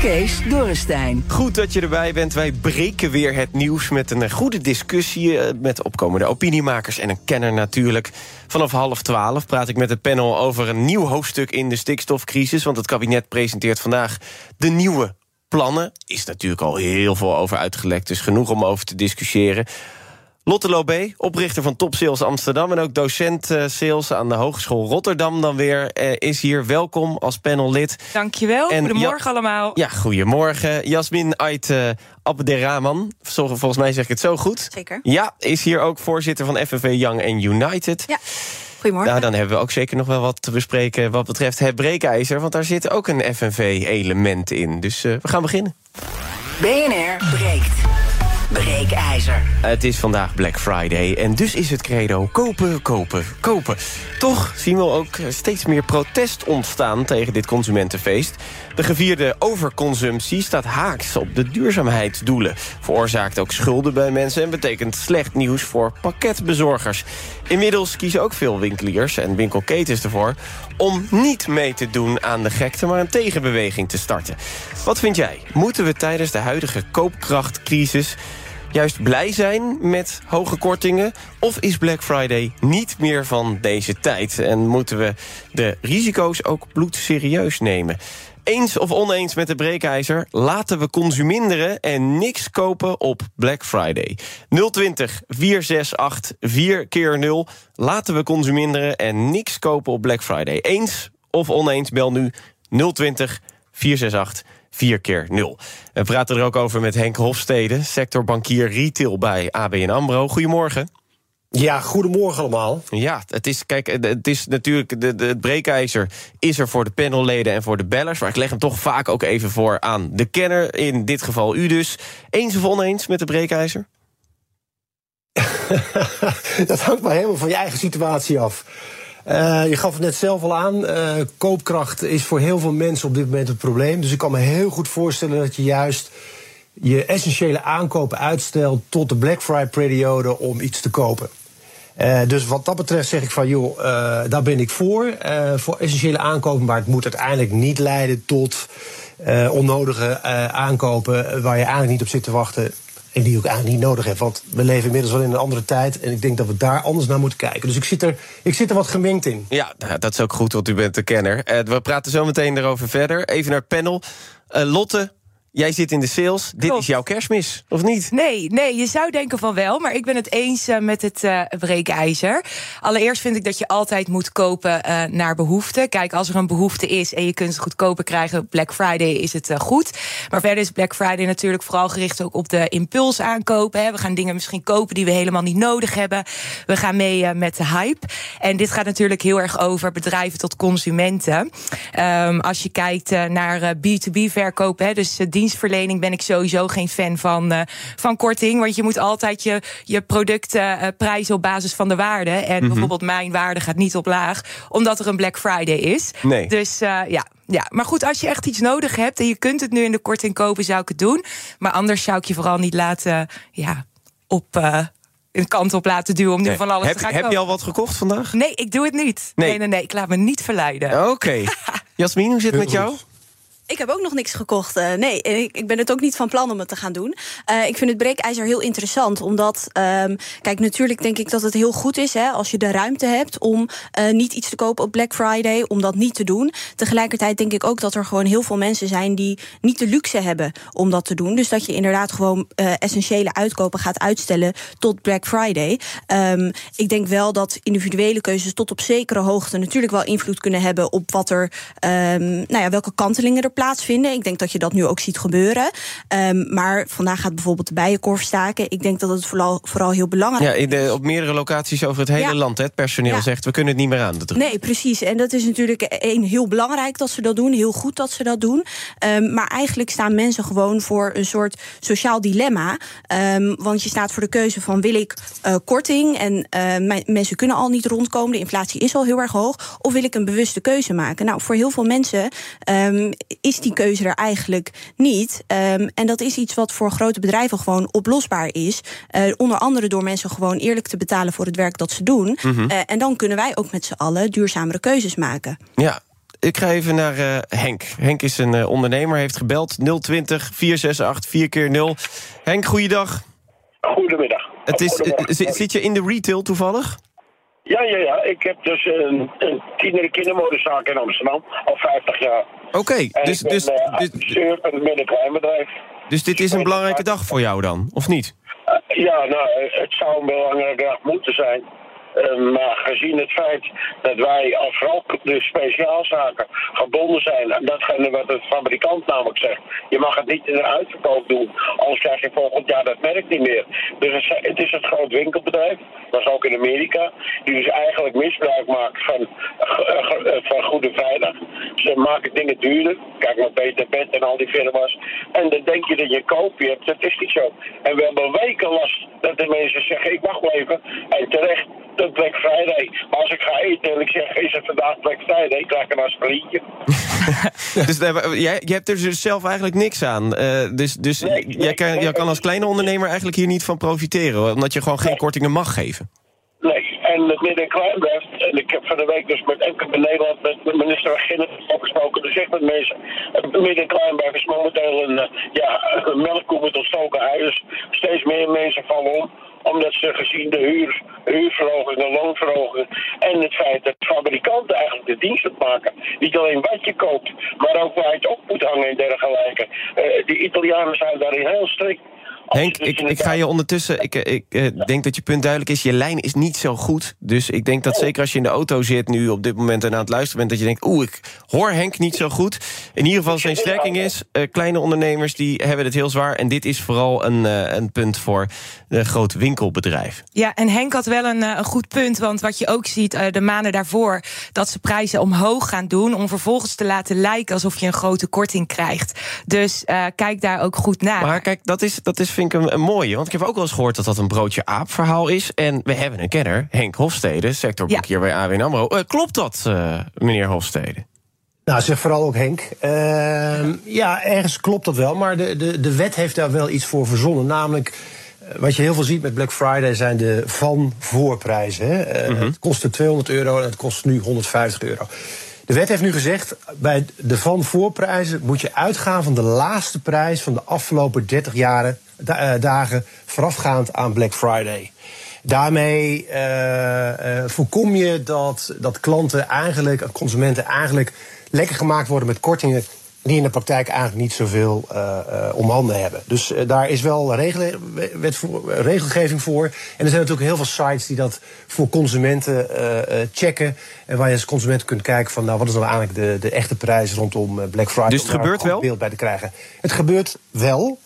Kees Dorrestein. Goed dat je erbij bent. Wij breken weer het nieuws met een goede discussie... eh, met opkomende opiniemakers en een kenner natuurlijk. Vanaf half twaalf praat ik met het panel over een nieuw hoofdstuk... in de stikstofcrisis, want het kabinet presenteert vandaag... de nieuwe plannen. Is natuurlijk al heel veel over uitgelekt, dus genoeg om over te discussiëren. Lotte Lobé, oprichter van Top Sales Amsterdam... en ook docent eh, sales aan de Hogeschool Rotterdam dan weer... eh, is hier. Welkom als panellid. Dankjewel. En Goedemorgen Ja- allemaal. Ja, goedemorgen. Jasmin Ait uh, Abderrahman, Vol- volgens mij zeg ik het zo goed. Zeker. Ja, is hier ook voorzitter van FNV Young and United. Ja. Goedemorgen. Nou, dan hebben we ook zeker nog wel wat te bespreken wat betreft het breekijzer... want daar zit ook een FNV-element in. Dus eh, we gaan beginnen. BNR breekt. Breekijzer. Het is vandaag Black Friday en dus is het credo kopen, kopen, kopen. Toch zien we ook steeds meer protest ontstaan tegen dit consumentenfeest. De gevierde overconsumptie staat haaks op de duurzaamheidsdoelen. Veroorzaakt ook schulden bij mensen en betekent slecht nieuws voor pakketbezorgers. Inmiddels kiezen ook veel winkeliers en winkelketens ervoor... om niet mee te doen aan de gekte, maar een tegenbeweging te starten. Wat vind jij? Moeten we tijdens de huidige koopkrachtcrisis juist blij zijn met hoge kortingen? Of is Black Friday niet meer van deze tijd? En moeten we de risico's ook bloedserieus nemen? Eens of oneens met de breekijzer, laten we consuminderen en niks kopen op Black Friday. 020 468 4 keer 0 Laten we consuminderen en niks kopen op Black Friday. Eens of oneens, bel nu 020 468 4 keer 0. We praten er ook over met Henk Hofstede, sectorbankier retail bij ABN AMRO. Goedemorgen. Ja, goedemorgen allemaal. Ja, het is, kijk, het is natuurlijk, de, de, het breekijzer is er voor de panelleden en voor de bellers. Maar ik leg hem toch vaak ook even voor aan de kenner. In dit geval u dus. Eens of oneens met de breekijzer? dat hangt maar helemaal van je eigen situatie af. Uh, je gaf het net zelf al aan. Uh, koopkracht is voor heel veel mensen op dit moment het probleem. Dus ik kan me heel goed voorstellen dat je juist je essentiële aankopen uitstelt tot de Black Friday-periode om iets te kopen. Uh, dus wat dat betreft zeg ik van, joh, daar ben ik voor. voor essentiële aankopen, maar het moet uiteindelijk niet leiden tot onnodige aankopen waar je eigenlijk niet op zit te wachten. En die ook eigenlijk niet nodig hebt. Want we leven inmiddels wel in een andere tijd. En ik denk dat we daar anders naar moeten kijken. Dus ik zit er, ik zit er wat gemengd in. Ja, nou, dat is ook goed, want u bent de kenner. Uh, we praten zo meteen erover verder. Even naar het panel. Uh, Lotte, jij zit in de sales. Dit is jouw kerstmis, of niet? Nee, nee, je zou denken van wel, maar ik ben het eens uh, met het uh, breekijzer. Allereerst vind ik dat je altijd moet kopen uh, naar behoefte. Kijk, als er een behoefte is en je kunt het goedkoper krijgen, Black Friday is het goed. Maar verder is Black Friday natuurlijk vooral gericht ook op de impuls aankopen. Hè. We gaan dingen misschien kopen die we helemaal niet nodig hebben. We gaan mee met de hype. En dit gaat natuurlijk heel erg over bedrijven tot consumenten. Um, als je kijkt naar B2B verkopen, hè, dus dienstverlening, ben ik sowieso geen fan van, uh, van korting. Want je moet altijd je, je producten uh, prijzen op basis van de waarde. En mm -hmm. bijvoorbeeld mijn waarde gaat niet op laag, omdat er een Black Friday is. Nee. Dus uh, ja. Ja, maar goed, als je echt iets nodig hebt en je kunt het nu in de korting kopen, zou ik het doen. Maar anders zou ik je vooral niet laten, ja, op een kant op laten duwen om nu nee. van alles heb, te gaan Heb kopen. je al wat gekocht vandaag? Nee, ik doe het niet. Nee, nee, nee, nee ik laat me niet verleiden. Oké. Okay. Jasmin, hoe zit het met jou? Ik heb ook nog niks gekocht. Uh, nee, ik, ik ben het ook niet van plan om het te gaan doen. Uh, ik vind het breekijzer heel interessant. Omdat, um, kijk, natuurlijk denk ik dat het heel goed is... Hè, als je de ruimte hebt om uh, niet iets te kopen op Black Friday... om dat niet te doen. Tegelijkertijd denk ik ook dat er gewoon heel veel mensen zijn... die niet de luxe hebben om dat te doen. Dus dat je inderdaad gewoon essentiële uitkopen gaat uitstellen... tot Black Friday. Um, ik denk wel dat individuele keuzes tot op zekere hoogte... natuurlijk wel invloed kunnen hebben op wat er... Um, nou ja, welke kantelingen er plaatsvinden. Ik denk dat je dat nu ook ziet gebeuren. Um, maar vandaag gaat bijvoorbeeld de bijenkorf staken. Ik denk dat het vooral, vooral heel belangrijk ja, in de, op meerdere locaties over het hele ja. land. Hè, het personeel ja. zegt, we kunnen het niet meer aan. Nee, precies. En dat is natuurlijk één heel belangrijk dat ze dat doen. Heel goed dat ze dat doen. Um, maar eigenlijk staan mensen gewoon voor een soort sociaal dilemma. Um, want je staat voor de keuze van wil ik uh, korting... en uh, mensen kunnen al niet rondkomen, de inflatie is al heel erg hoog... of wil ik een bewuste keuze maken? Nou, voor heel veel mensen um, is die keuze er eigenlijk niet. Um, en dat is iets wat voor grote bedrijven gewoon oplosbaar is. Uh, onder andere door mensen gewoon eerlijk te betalen voor het werk dat ze doen. Mm -hmm. uh, en dan kunnen wij ook met z'n allen duurzamere keuzes maken. Ja, ik ga even naar uh, Henk. Henk is een uh, ondernemer, heeft gebeld 020 468 4 keer 0 Henk, goeiedag. Goedemiddag. Het is, uh, zit je in de retail toevallig? Ja, ja, ja. Ik heb dus een, een tiener kindermodezaak in Amsterdam, al 50 jaar. Oké, okay, dus... ik dus, ben, dus, dus een middenkleinbedrijf. Dus dit is een belangrijke dag voor jou dan, of niet? ja, nou, het zou een belangrijke dag moeten zijn. Maar gezien het feit dat wij als vooral de speciaalzaken gebonden zijn aan datgene wat de fabrikant namelijk zegt. Je mag het niet in de uitverkoop doen, anders krijg je volgend jaar dat merk niet meer. Dus het is het groot winkelbedrijf, dat is ook in Amerika, die dus eigenlijk misbruik maakt van, van Goede Vrijdag. Ze maken dingen duurder, kijk maar Peter Bed en al die firma's. En dan denk je dat je een koopje hebt, dat is niet zo. En we hebben weken last dat de mensen zeggen, ik wacht wel even, en terecht Black Friday. Maar als ik ga eten en ik zeg, is het vandaag Black Friday, ik krijg een aspirintje. dus jij, jij hebt er dus zelf eigenlijk niks aan. Uh, dus dus nee, jij, nee, kan, nee, jij kan als kleine ondernemer eigenlijk hier niet van profiteren. Omdat je gewoon geen kortingen mag geven. Nee, en het midden- en kleinbedrijf. En ik heb van de week dus met in Nederland met minister van Ginnet gesproken. Dus zegt met mensen, het midden- en kleinbedrijf is momenteel een, ja, een melkkoe met ontstoken huis. Steeds meer mensen vallen om omdat ze gezien de huur, huurverhoging, de loonverhoging en het feit dat fabrikanten eigenlijk de dienst maken. Niet alleen wat je koopt, maar ook waar je het op moet hangen en dergelijke. Uh, de Italianen zijn daarin heel strikt. Henk, ik, ik ga je ondertussen. Ik, ik uh, denk dat je punt duidelijk is. Je lijn is niet zo goed. Dus ik denk dat zeker als je in de auto zit nu op dit moment en aan het luisteren bent, dat je denkt: oeh, ik hoor Henk niet zo goed. In ieder geval, zijn strekking is: uh, kleine ondernemers die hebben het heel zwaar. En dit is vooral een, uh, een punt voor een groot winkelbedrijf. Ja, en Henk had wel een, een goed punt. Want wat je ook ziet de maanden daarvoor, dat ze prijzen omhoog gaan doen. Om vervolgens te laten lijken alsof je een grote korting krijgt. Dus kijk daar ook goed naar. Maar kijk, dat is. Dat is vind ik een, een, mooie. Want ik heb ook wel eens gehoord dat dat een broodje aap verhaal is. En we hebben een kenner, Henk Hofstede, sectorbankier ja. bij AWN AMRO. Uh, klopt dat, uh, meneer Hofstede? Nou, zeg vooral ook Henk. Uh, ja, ergens klopt dat wel. Maar de, de, de wet heeft daar wel iets voor verzonnen. Namelijk, wat je heel veel ziet met Black Friday zijn de van-voorprijzen. Hè? Mm -hmm. Het kostte 200 euro en het kost nu 150 euro. De wet heeft nu gezegd, bij de van voorprijzen moet je uitgaan van de laagste prijs van de afgelopen 30 jaren, da dagen voorafgaand aan Black Friday. Daarmee uh, uh, voorkom je dat, dat klanten eigenlijk, consumenten eigenlijk lekker gemaakt worden met kortingen die in de praktijk eigenlijk niet zoveel uh, om handen hebben. Dus uh, daar is wel regel, wet voor, regelgeving voor. En er zijn natuurlijk heel veel sites die dat voor consumenten checken. En waar je als consument kunt kijken van nou, wat is nou eigenlijk de, de echte prijs rondom Black Friday. Dus het gebeurt wel? beeld bij te krijgen. Het gebeurt wel.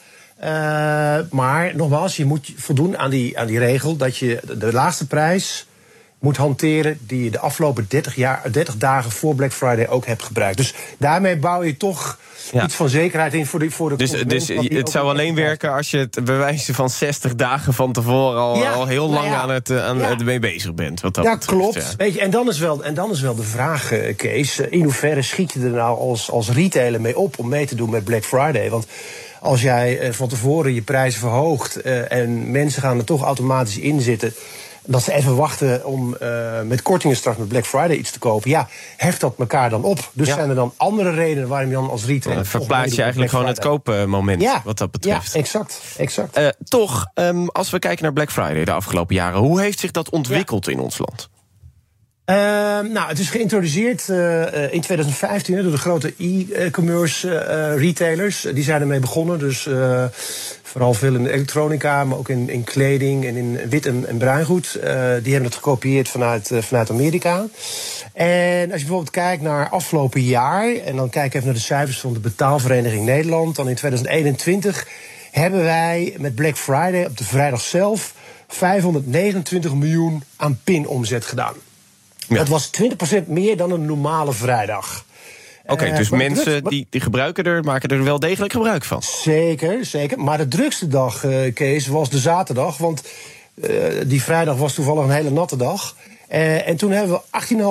maar nogmaals, je moet voldoen aan die, aan die regel dat je de laagste prijs moet hanteren die je de afgelopen 30, jaar, 30 dagen voor Black Friday ook hebt gebruikt. Dus daarmee bouw je toch ja. iets van zekerheid in voor de, voor de Dus, dus het zou alleen werken als je het bewijzen van 60 dagen van tevoren al, ja, al heel lang nou ja, aan het, aan ja. het mee bezig bent. Wat dat ja, betreft, klopt. Weet je, en, dan is wel, en dan is wel de vraag, Kees, in hoeverre schiet je er nou als, als retailer mee op om mee te doen met Black Friday? Want als jij van tevoren je prijzen verhoogt uh, en mensen gaan er toch automatisch in zitten dat ze even wachten om uh, met kortingen straks met Black Friday iets te kopen. Ja, heft dat elkaar dan op. Dus ja. zijn er dan andere redenen waarom je dan als retailer... Uh, verplaats je eigenlijk gewoon het koopmoment ja. wat dat betreft. Ja, exact. exact. Uh, toch, um, als we kijken naar Black Friday de afgelopen jaren... hoe heeft zich dat ontwikkeld in ons land? Ehm, nou, het is geïntroduceerd eh, eh, in 2015 hè, door de grote e-commerce eh, retailers. Die zijn ermee begonnen. Dus vooral veel in de elektronica, maar ook in, in kleding en in wit en, en bruingoed. Die hebben het gekopieerd vanuit, vanuit Amerika. En als je bijvoorbeeld kijkt naar afgelopen jaar, en dan kijk even naar de cijfers van de Betaalvereniging Nederland, dan in 2021 hebben wij met Black Friday op de vrijdag zelf 529 miljoen aan pinomzet gedaan. Dat was 20% meer dan een normale vrijdag. Oké, Eh, dus mensen die, die gebruiken er, maken er wel degelijk gebruik van. Zeker, zeker. Maar de drukste dag, eh, Kees, was de zaterdag. Want eh, die vrijdag was toevallig een hele natte dag. En toen hebben we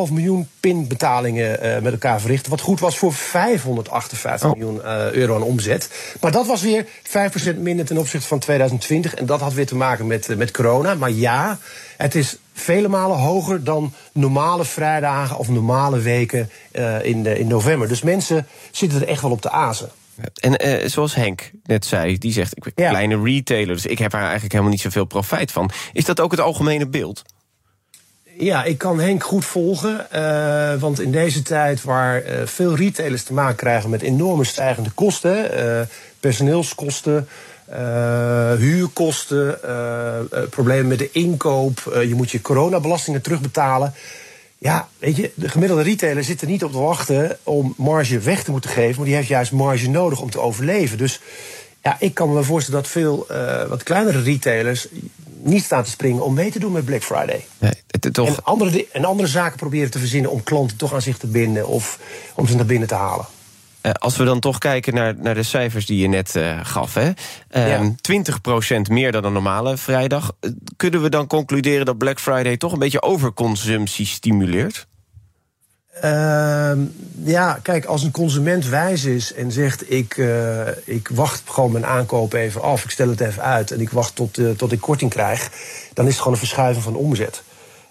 18,5 miljoen pinbetalingen met elkaar verricht. Wat goed was voor 558 Oh. miljoen euro aan omzet. Maar dat was weer 5% minder ten opzichte van 2020. En dat had weer te maken met, met corona. Maar ja, het is vele malen hoger dan normale vrijdagen of normale weken eh, in, de, in november. Dus mensen zitten er echt wel op de azen. En eh, zoals Henk net zei, die zegt, ik ben Ja. kleine retailer... dus ik heb er eigenlijk helemaal niet zoveel profijt van. Is dat ook het algemene beeld? Ja, ik kan Henk goed volgen. eh, want in deze tijd waar veel retailers te maken krijgen met enorme stijgende kosten, eh, personeelskosten, eh, huurkosten, eh, eh, problemen met de inkoop, je moet je coronabelastingen terugbetalen. Ja, weet je, de gemiddelde retailer zit er niet op te wachten om marge weg te moeten geven, maar die heeft juist marge nodig om te overleven. Dus ja, ik kan me voorstellen dat veel wat kleinere retailers niet staan te springen om mee te doen met Black Friday. Nee, het, toch, En andere, en andere zaken proberen te verzinnen om klanten toch aan zich te binden of om ze naar binnen te halen. Eh, als we dan toch kijken naar, naar de cijfers die je net eh, gaf... Hè? Ehm, 20% meer dan een normale vrijdag... eh, kunnen we dan concluderen dat Black Friday... toch een beetje overconsumptie stimuleert? Ehm, ja, kijk, als een consument wijs is en zegt: ik, ik wacht gewoon mijn aankoop even af, ik stel het even uit en ik wacht tot, tot ik korting krijg, dan is het gewoon een verschuiving van omzet.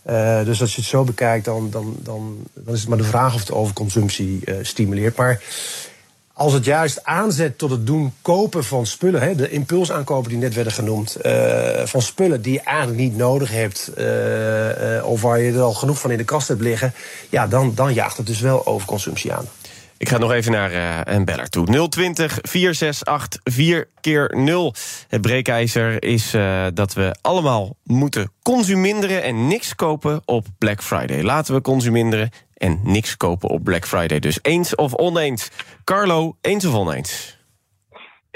Eh, dus als je het zo bekijkt, dan, dan, dan, dan is het maar de vraag of het overconsumptie eh, stimuleert. Maar als het juist aanzet tot het doen kopen van spullen, hè, de impulsaankopen die net werden genoemd, eh, van spullen die je eigenlijk niet nodig hebt, of waar je er al genoeg van in de kast hebt liggen, ja, dan, dan jaagt het dus wel overconsumptie aan. Ik ga nog even naar eh, een beller toe. 020 468 4 keer 0 Het breekijzer is eh, dat we allemaal moeten consuminderen... en niks kopen op Black Friday. Laten we consuminderen en niks kopen op Black Friday. Dus eens of oneens. Carlo, eens of oneens?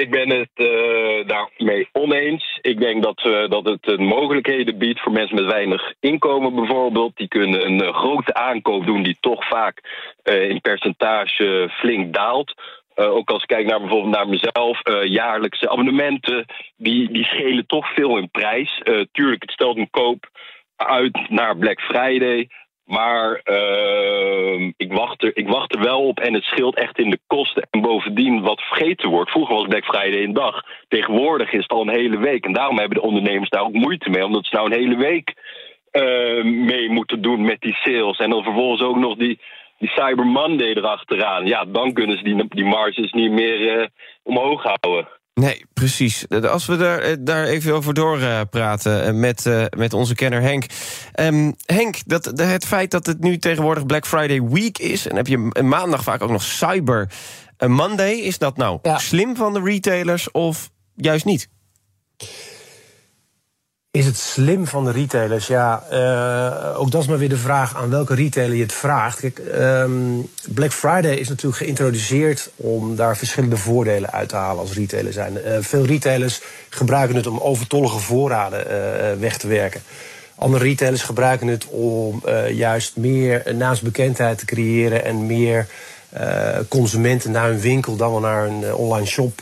Ik ben het eh, daarmee oneens. Ik denk dat, eh, dat het mogelijkheden biedt voor mensen met weinig inkomen bijvoorbeeld. Die kunnen een eh, grote aankoop doen die toch vaak in percentage flink daalt. Ook als ik kijk naar bijvoorbeeld naar mezelf, jaarlijkse abonnementen, die, die schelen toch veel in prijs. Tuurlijk, het stelt een koop uit naar Black Friday. Maar ehm, ik, wacht er, ik wacht er wel op en het scheelt echt in de kosten. En bovendien, wat vergeten wordt. Vroeger was Black Friday een dag. Tegenwoordig is het al een hele week. En daarom hebben de ondernemers daar ook moeite mee. Omdat ze nou een hele week eh, mee moeten doen met die sales. En dan vervolgens ook nog die, die Cyber Monday erachteraan. Ja, dan kunnen ze die, die marges niet meer eh, omhoog houden. Nee, precies. Eh, Als we daar, eh, daar even over doorpraten praten met, eh, met onze kenner Henk. Ehm, Henk, dat, de- het feit dat het nu tegenwoordig Black Friday Week is... en heb je maandag vaak ook nog Cyber eh, Monday... is dat nou Ja. slim van de retailers of juist niet? Is het slim van de retailers? Ja, eh, ook dat is maar weer de vraag aan welke retailer je het vraagt. Ehm, Black Friday is natuurlijk geïntroduceerd om daar verschillende voordelen uit te halen als retailer zijn. Eh, veel retailers gebruiken het om overtollige voorraden eh, weg te werken. Andere retailers gebruiken het om juist meer naamsbekendheid te creëren en meer consumenten naar hun winkel dan wel naar een online shop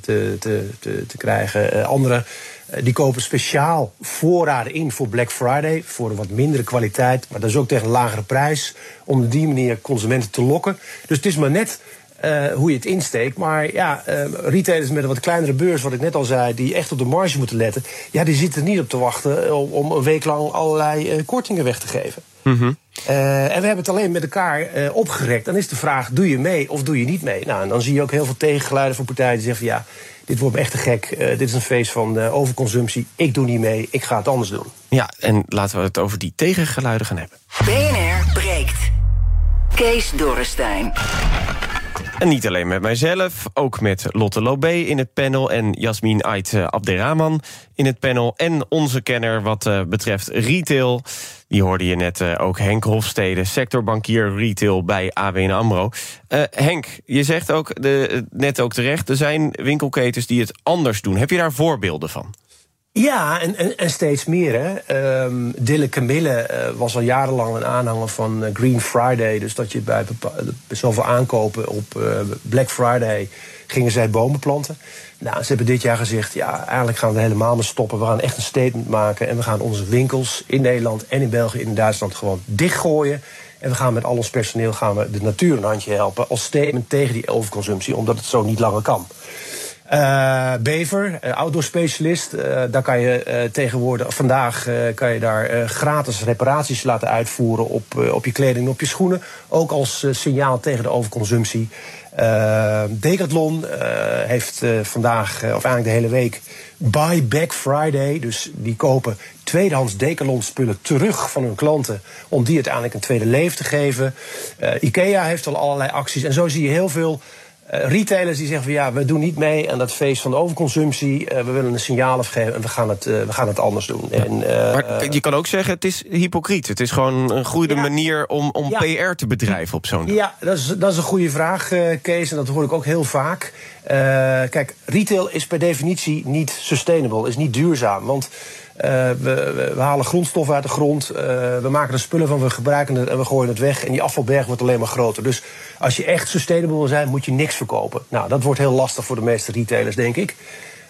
te, te, te, te krijgen. Andere die kopen speciaal voorraden in voor Black Friday voor een wat mindere kwaliteit, maar dat is ook tegen een lagere prijs om op die manier consumenten te lokken. Dus het is maar net eh, hoe je het insteekt. Maar ja, eh, retailers met een wat kleinere beurs, wat ik net al zei, die echt op de marge moeten letten. Ja, die zitten er niet op te wachten om, om een week lang allerlei eh, kortingen weg te geven. Eh, en we hebben het alleen met elkaar eh, opgerekt. Dan is de vraag: doe je mee of doe je niet mee? Nou, en dan zie je ook heel veel tegengeluiden van partijen die zeggen: van, ja, dit wordt me echt te gek. Eh, dit is een feest van eh, overconsumptie. Ik doe niet mee. Ik ga het anders doen. Ja, en laten we het over die tegengeluiden gaan hebben. BNR breekt. Kees Dorrestein. En niet alleen met mijzelf, ook met Lotte Lobé in het panel... en Jasmin Ait eh, Abderrahman in het panel. En onze kenner wat eh, betreft retail. Die hoorde je net eh, ook Henk Hofstede, sectorbankier retail bij ABN AMRO. Henk, je zegt ook de, net ook terecht... er zijn winkelketens die het anders doen. Heb je daar voorbeelden van? Ja, en, en, en steeds meer. Hè. Ehm Dille Camille eh, was al jarenlang een aanhanger van eh, Green Friday. Dus dat je bij, bij zoveel aankopen op eh, Black Friday gingen zij bomen planten. Nou, ze hebben dit jaar gezegd, ja, eigenlijk gaan we helemaal mee stoppen. We gaan echt een statement maken en we gaan onze winkels in Nederland en in België en in Duitsland gewoon dichtgooien. En we gaan met al ons personeel gaan we de natuur een handje helpen als statement tegen die overconsumptie, omdat het zo niet langer kan. Eh, Bever, eh, outdoor specialist. eh, daar kan je tegenwoordig, vandaag kan je daar gratis reparaties laten uitvoeren op, op je kleding en op je schoenen. Ook als signaal tegen de overconsumptie. Decathlon heeft vandaag, of eigenlijk de hele week, Buy Back Friday. Dus die kopen tweedehands Decathlon spullen terug van hun klanten. Om die uiteindelijk een tweede leven te geven. Ikea heeft al allerlei acties. En zo zie je heel veel retailers die zeggen van ja, we doen niet mee aan dat feest van de overconsumptie. Eh, we willen een signaal afgeven en we gaan het, eh, we gaan het anders doen. En, eh, Maar je kan ook zeggen, het is hypocriet. Het is gewoon een goede Ja. manier om, om Ja. PR te bedrijven op zo'n... Ja, dat is, dat is een goede vraag, eh, Kees. En dat hoor ik ook heel vaak. Eh, kijk, retail is per definitie niet sustainable, is niet duurzaam. Want eh, we, we, we halen grondstoffen uit de grond, eh, we maken er spullen van, we gebruiken het en we gooien het weg. En die afvalberg wordt alleen maar groter. Dus als je echt sustainable wil zijn, moet je niks verkopen. Nou, dat wordt heel lastig voor de meeste retailers, denk ik.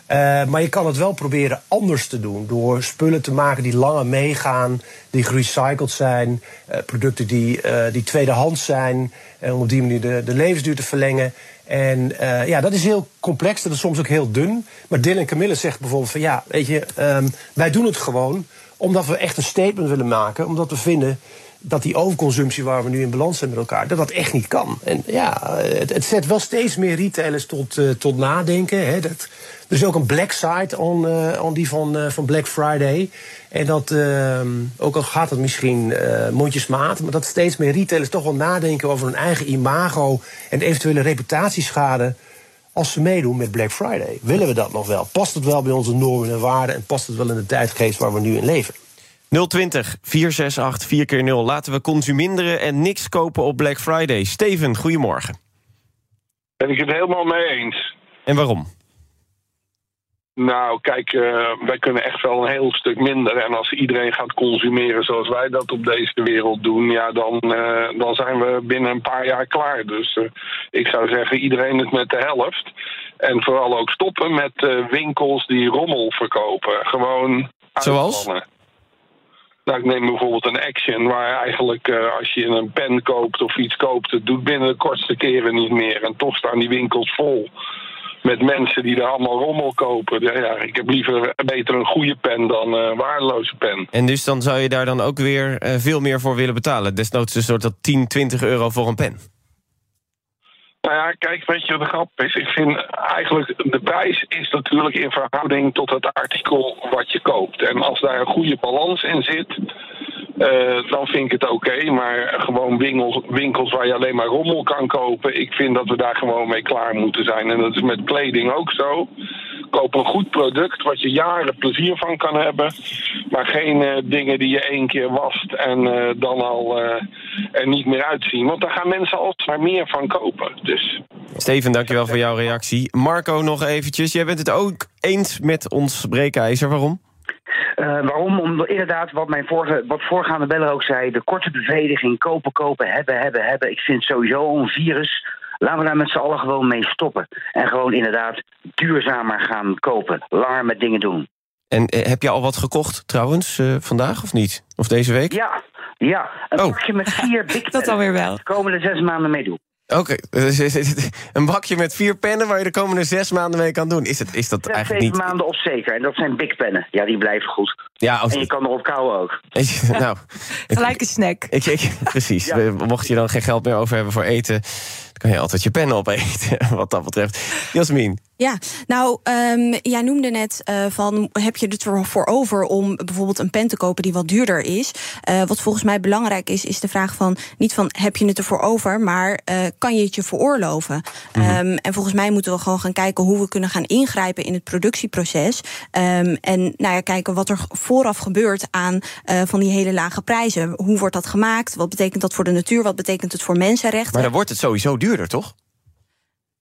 Eh, maar je kan het wel proberen anders te doen. Door spullen te maken die langer meegaan, die gerecycled zijn. eh, producten die, eh, die tweedehands zijn. En om op die manier de, de levensduur te verlengen. En eh, ja, dat is heel complex, dat is soms ook heel dun. Maar Dylan Camille zegt bijvoorbeeld van ja, weet je, ehm, wij doen het gewoon omdat we echt een statement willen maken. Omdat we vinden dat die overconsumptie waar we nu in balans zijn met elkaar, dat dat echt niet kan. En ja, het, het zet wel steeds meer retailers tot, eh, tot nadenken. Hè. Dat, er is ook een black side on, eh, on die van, eh, van Black Friday. En dat, ehm, ook al gaat het misschien eh, mondjesmaat, maar dat steeds meer retailers toch wel nadenken over hun eigen imago en eventuele reputatieschade als ze meedoen met Black Friday. Willen we dat nog wel? Past het wel bij onze normen en waarden en past het wel in de tijdgeest waar we nu in leven? 020 468 4 keer 0 Laten we consuminderen en niks kopen op Black Friday. Steven, goedemorgen. Ben ik het helemaal mee eens. En waarom? Nou, kijk, eh, wij kunnen echt wel een heel stuk minder. En als iedereen gaat consumeren zoals wij dat op deze wereld doen, ja, dan, eh, dan zijn we binnen een paar jaar klaar. Dus eh, ik zou zeggen, iedereen het met de helft. En vooral ook stoppen met winkels die rommel verkopen. Gewoon Zoals? Nou, ik neem bijvoorbeeld een Action, waar eigenlijk eh, als je een pen koopt of iets koopt, het doet binnen de kortste keren niet meer. En toch staan die winkels vol met mensen die er allemaal rommel kopen. Ja, ik heb liever beter een goede pen dan een waardeloze pen. En dus dan zou je daar dan ook weer eh, veel meer voor willen betalen. Desnoods een soort dat 10, 20 euro voor een pen. Nou ja, kijk, weet je wat de grap is? Ik vind eigenlijk, de prijs is natuurlijk in verhouding tot het artikel wat je koopt. En als daar een goede balans in zit, eh, dan vind ik het oké. Maar gewoon winkels, winkels waar je alleen maar rommel kan kopen, ik vind dat we daar gewoon mee klaar moeten zijn. En dat is met kleding ook zo. Koop een goed product waar je jaren plezier van kan hebben. Maar geen eh, dingen die je één keer wast en eh, dan al er niet meer uitzien. Want daar gaan mensen alsmaar meer van kopen. Dus Steven, dankjewel voor jouw reactie. Marco, nog eventjes. Jij bent het ook eens met ons breekijzer. Waarom? Eh, waarom? Omdat inderdaad, wat mijn vorige, wat voorgaande beller ook zei, de korte bevrediging, kopen, kopen, hebben, hebben, hebben. Ik vind sowieso een virus. Laten we daar met z'n allen gewoon mee stoppen. En gewoon inderdaad duurzamer gaan kopen. Langer met dingen doen. En eh, heb je al wat gekocht trouwens eh, vandaag of niet? Of deze week? Ja, ja. Een Oh. pakje met vier Big Dat alweer wel. De komende zes maanden meedoen. Oké, dus is het een bakje met vier pennen waar je de komende zes maanden mee kan doen. Is, het, is dat eigenlijk zeven niet... maanden op zeker. En dat zijn big pennen. Ja, die blijven goed. Ja, als, En je kan erop kouwen ook. nou, Gelijk een snack. ik, ik, precies. Ja. Mocht je dan geen geld meer over hebben voor eten... dan kan je altijd je pennen opeten, wat dat betreft. Jasmin, Ja, nou, ehm, jij noemde net eh, van heb je het ervoor over om bijvoorbeeld een pen te kopen die wat duurder is. Eh, wat volgens mij belangrijk is, is de vraag van niet van heb je het ervoor over, maar eh, kan je het je veroorloven? Ehm, en volgens mij moeten we gewoon gaan kijken hoe we kunnen gaan ingrijpen in het productieproces. Ehm, en nou ja, kijken wat er vooraf gebeurt aan van die hele lage prijzen. Hoe wordt dat gemaakt? Wat betekent dat voor de natuur? Wat betekent het voor mensenrechten? maar dan wordt het sowieso duurder, toch?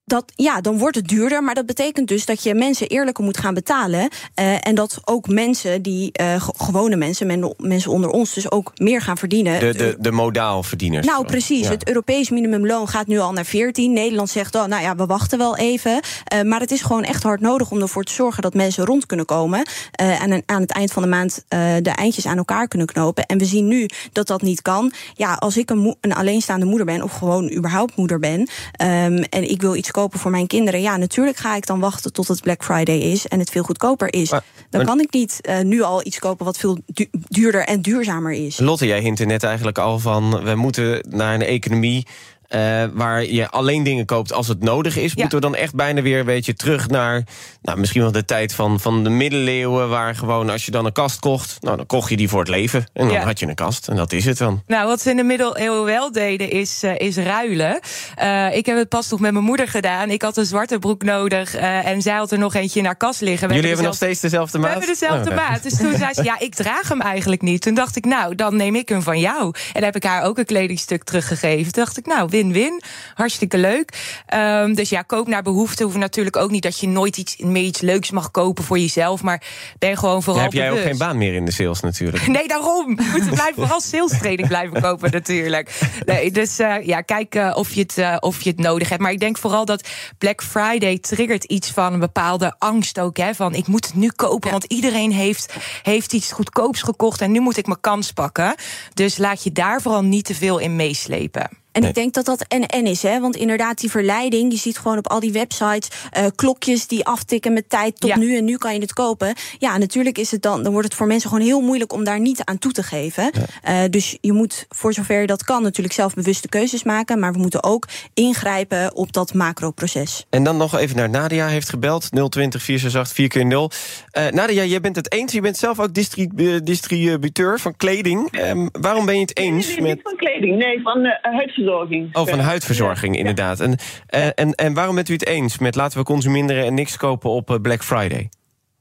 Dat, ja, dan wordt het duurder. Maar dat betekent dus dat je mensen eerlijker moet gaan betalen. eh, en dat ook mensen die, eh, ge- gewone mensen, men- mensen onder ons, dus ook meer gaan verdienen. De, de, de modaalverdieners. Nou, precies. Ja. Het Europees minimumloon gaat nu al naar 14. Nederland zegt, oh, nou ja, we wachten wel even. Eh, maar het is gewoon echt hard nodig om ervoor te zorgen dat mensen rond kunnen komen. en aan het eind van de maand de eindjes aan elkaar kunnen knopen. En we zien nu dat dat niet kan. Ja, als ik een, een alleenstaande moeder ben, of gewoon überhaupt moeder ben. ehm, en ik wil iets kopen voor mijn kinderen. Ja, natuurlijk ga ik dan wachten tot het Black Friday is en het veel goedkoper is. Maar- dan maar- kan ik niet eh, nu al iets kopen wat veel du- duurder en duurzamer is. Lotte, jij hintte net eigenlijk al van... we moeten naar een economie eh, waar je alleen dingen koopt als het nodig is. Ja. Moeten we dan echt bijna weer een beetje terug naar... Nou, misschien wel de tijd van, van de middeleeuwen... waar gewoon als je dan een kast kocht... nou, dan kocht je die voor het leven. En dan Ja. had je een kast. En dat is het dan. Nou, wat ze in de middeleeuwen wel deden, is, eh, is ruilen. Eh, ik heb het pas nog met mijn moeder gedaan. Ik had een zwarte broek nodig eh, en zij had er nog eentje in haar kast liggen. We Jullie hebben nog steeds dezelfde We maat? hebben dezelfde Oh, maat. Dus toen zei ze, ja, ik draag hem eigenlijk niet. Toen dacht ik, nou, dan neem ik hem van jou. En dan heb ik haar ook een kledingstuk teruggegeven. Toen dacht ik, nou, win-win. Hartstikke leuk. Ehm, dus ja, koop naar behoefte. Hoeft natuurlijk ook niet dat je nooit iets, meer iets leuks mag kopen voor jezelf. Maar ben gewoon Dan vooral heb jij ook geen baan meer in de sales natuurlijk. Nee, daarom. Je moet blijven vooral sales training blijven kopen natuurlijk. Nee, dus eh, ja, kijk eh, of, je het, eh, of je het nodig hebt. Maar ik denk vooral dat Black Friday triggert iets van een bepaalde angst ook. Hè, van ik moet het nu kopen, want iedereen heeft, heeft iets goedkoops gekocht... en nu moet ik mijn kans pakken. Dus laat je daar vooral niet te veel in meeslepen. En Nee. ik denk dat dat en-en is, hè? Want inderdaad, die verleiding, je ziet gewoon op al die websites eh, klokjes die aftikken met tijd tot Ja. nu en nu kan je het kopen. Ja, natuurlijk is het dan, dan wordt het voor mensen gewoon heel moeilijk om daar niet aan toe te geven. Eh, dus je moet voor zover je dat kan natuurlijk zelf bewuste keuzes maken, maar we moeten ook ingrijpen op dat macroproces. En dan nog even naar Nadia heeft gebeld. 020 468 4 keer 0 Eh, Nadia, jij bent het eens. Je bent zelf ook distribu- distributeur van kleding. Ehm, waarom ben je het eens Nee, met... niet van kleding, nee, van eh, huidverzorging. Oh, van huidverzorging, inderdaad. En, eh, en, en waarom bent u het eens met laten we consumeren en niks kopen op eh, Black Friday?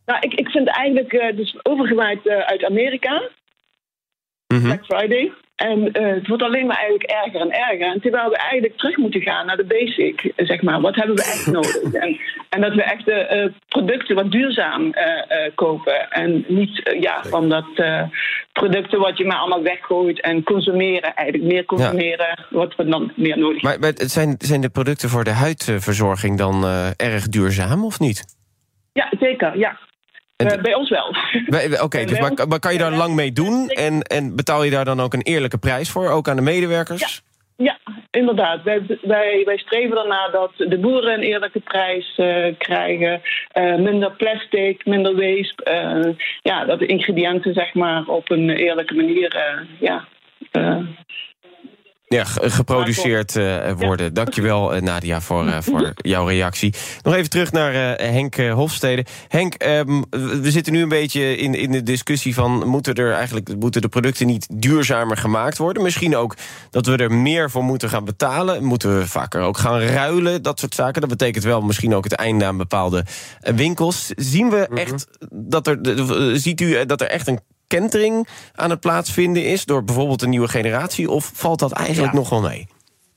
Nou, ik, ik vind eigenlijk, eh dus overgewaaid uit Amerika, Mhm. Black Friday. En het wordt alleen maar eigenlijk erger en erger. En terwijl we eigenlijk terug moeten gaan naar de basic, zeg maar. Wat hebben we echt nodig? En, en dat we echt de eh, producten wat duurzaam eh, eh, kopen. En niet eh, ja, van dat eh, producten wat je maar allemaal weggooit. En consumeren, eigenlijk meer consumeren. Wat we dan meer nodig Maar, maar het zijn, zijn de producten voor de huidverzorging dan eh, erg duurzaam of niet? Ja, zeker, ja. En- Eh, bij ons wel. Oké, dus maar, maar kan je daar ja, lang mee doen? En, en betaal je daar dan ook een eerlijke prijs voor, ook aan de medewerkers? Ja, inderdaad. Wij, wij, wij streven ernaar dat de boeren een eerlijke prijs eh, krijgen. Eh, minder plastic, minder waste. eh, ja, dat de ingrediënten zeg maar op een eerlijke manier ja, Ja, ge- geproduceerd eh, worden. Dankjewel, eh, Nadia, voor, eh, voor jouw reactie. Nog even terug naar Henk Hofstede. Henk, ehm, we zitten nu een beetje in, in de discussie van... Moeten, er eigenlijk, moeten de producten niet duurzamer gemaakt worden? Misschien ook dat we er meer voor moeten gaan betalen. Moeten we vaker ook gaan ruilen, dat soort zaken. Dat betekent wel misschien ook het einde aan bepaalde winkels. Zien we echt dat er... ziet u dat er echt een kentering aan het plaatsvinden is... door bijvoorbeeld een nieuwe generatie? Of valt dat eigenlijk Ja. nog wel mee?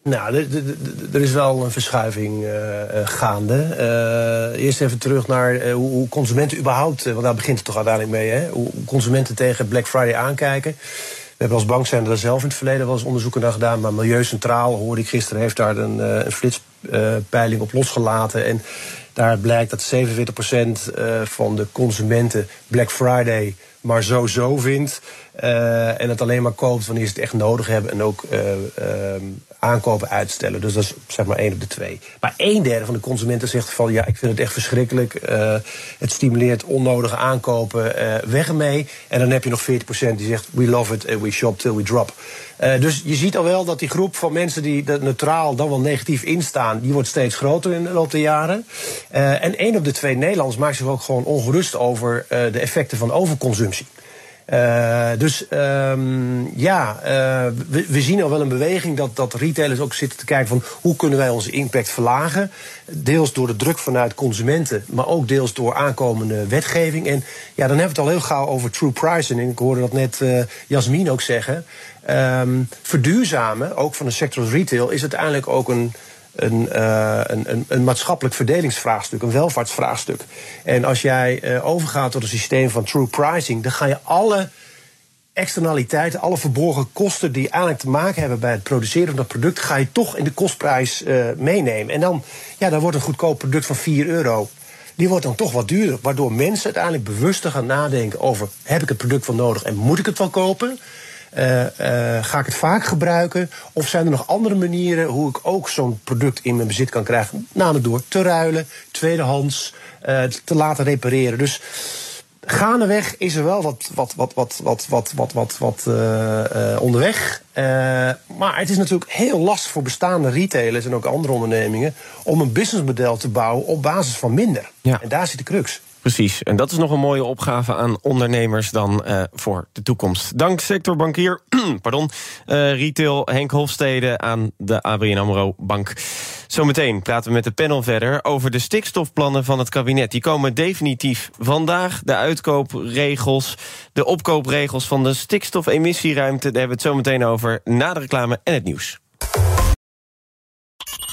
Nou, er, er- er- er is wel een verschuiving eh, eh, gaande. Eh, eerst even terug naar hoe consumenten überhaupt... want daar begint het toch uiteindelijk mee, hè? Hoe consumenten tegen Black Friday aankijken. We hebben als bankzender daar zelf in het verleden wel eens onderzoeken naar gedaan. Maar Milieu Centraal, hoorde ik gisteren, heeft daar een, een flitspeiling op losgelaten. En daar blijkt dat 47% eh, van de consumenten Black Friday maar zo-zo vindt. eh, en het alleen maar koopt wanneer ze het echt nodig hebben. En ook eh, aankopen uitstellen. Dus dat is zeg maar één op de twee. Maar een derde van de consumenten zegt van ja, ik vind het echt verschrikkelijk. Eh, het stimuleert onnodige aankopen. eh, weg ermee. En dan heb je nog 40% die zegt we love it and we shop till we drop. Eh, dus je ziet al wel dat die groep van mensen die er neutraal dan wel negatief instaan, die wordt steeds groter in de loop der jaren. Eh, en één op de twee Nederlanders maakt zich ook gewoon ongerust over eh, de effecten van overconsumptie. Eh, dus ehm, ja, eh, we, zien al wel een beweging dat, dat retailers ook zitten te kijken van hoe kunnen wij onze impact verlagen. Deels door de druk vanuit consumenten, maar ook deels door aankomende wetgeving. En ja, dan hebben we het al heel gauw over true pricing. Ik hoorde dat net eh Jasmin ook zeggen. Ehm, verduurzamen, ook van de sector retail, is uiteindelijk ook een, een, eh, een, een, een maatschappelijk verdelingsvraagstuk, een welvaartsvraagstuk. En als jij eh, overgaat tot een systeem van true pricing, dan ga je alle externaliteiten, alle verborgen kosten die eigenlijk te maken hebben bij het produceren van dat product, ga je toch in de kostprijs eh, meenemen. En dan, ja, dan wordt een goedkoop product van 4 euro. Die wordt dan toch wat duurder. Waardoor mensen uiteindelijk bewuster gaan nadenken over: heb ik het product wel nodig en moet ik het wel kopen? Eh, eh, ga ik het vaak gebruiken? Of zijn er nog andere manieren hoe ik ook zo'n product in mijn bezit kan krijgen? Namelijk door te ruilen, tweedehands, eh, te laten repareren. Dus gaandeweg is er wel wat, wat, wat, wat, wat, wat, wat, wat, wat onderweg. Maar het is natuurlijk heel lastig voor bestaande retailers en ook andere ondernemingen om een businessmodel te bouwen op basis van minder. Ja. En daar zit de crux. Precies, en dat is nog een mooie opgave aan ondernemers dan eh, voor de toekomst. Dank sectorbankier, pardon, eh, retail Henk Hofstede aan de ABN AMRO Bank. Zometeen praten we met de panel verder over de stikstofplannen van het kabinet. Die komen definitief vandaag. De uitkoopregels, de opkoopregels van de stikstofemissieruimte... daar hebben we het zometeen over na de reclame en het nieuws.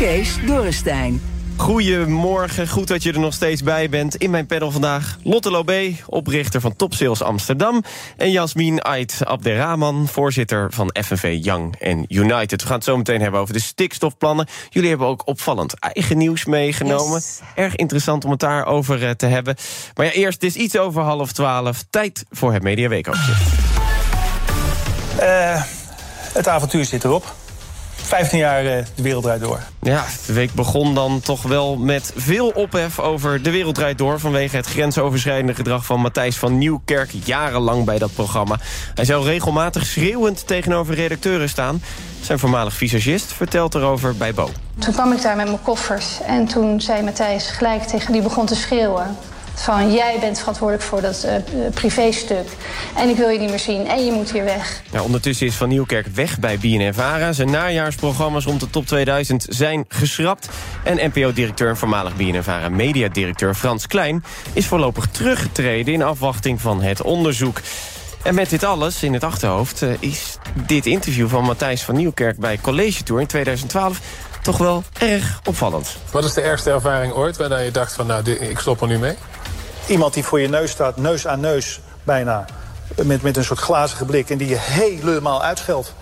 Kees Dorrestein. Goedemorgen, goed dat je er nog steeds bij bent. In mijn panel vandaag Lotte Lobé, oprichter van Top Sales Amsterdam... en Jasmin Ait Abderrahman, voorzitter van FNV Young en United. We gaan het zo meteen hebben over de stikstofplannen. Jullie hebben ook opvallend eigen nieuws meegenomen. Yes. Erg interessant om het daarover eh, te hebben. Maar ja, eerst, het is iets over half twaalf. Tijd voor het Media. Eh, het avontuur zit erop. 15 jaar eh, de wereld draait door. Ja, de week begon dan toch wel met veel ophef over De Wereld Draait Door... vanwege het grensoverschrijdende gedrag van Matthijs van Nieuwkerk... jarenlang bij dat programma. Hij zou regelmatig schreeuwend tegenover redacteuren staan. Zijn voormalig visagist vertelt erover bij Bo. Toen kwam ik daar met mijn koffers en toen zei Matthijs gelijk tegen die begon te schreeuwen. Van jij bent verantwoordelijk voor dat eh, privéstuk. En ik wil je niet meer zien en je moet hier weg. Ja, ondertussen is Van Nieuwkerk weg bij BNNVARA. Zijn najaarsprogramma's rond de top 2000 zijn geschrapt. En NPO-directeur en voormalig BNNVARA mediadirecteur Frans Klein... is voorlopig teruggetreden in afwachting van het onderzoek. En met dit alles in het achterhoofd eh, is dit interview van Matthijs van Nieuwkerk... bij College Tour in 2012 toch wel erg opvallend. Wat is de ergste ervaring ooit waarna je dacht van nou, dit- ik stop er nu mee? Iemand die voor je neus staat, neus aan neus bijna. Met, met een soort glazige blik en die je helemaal uitscheldt.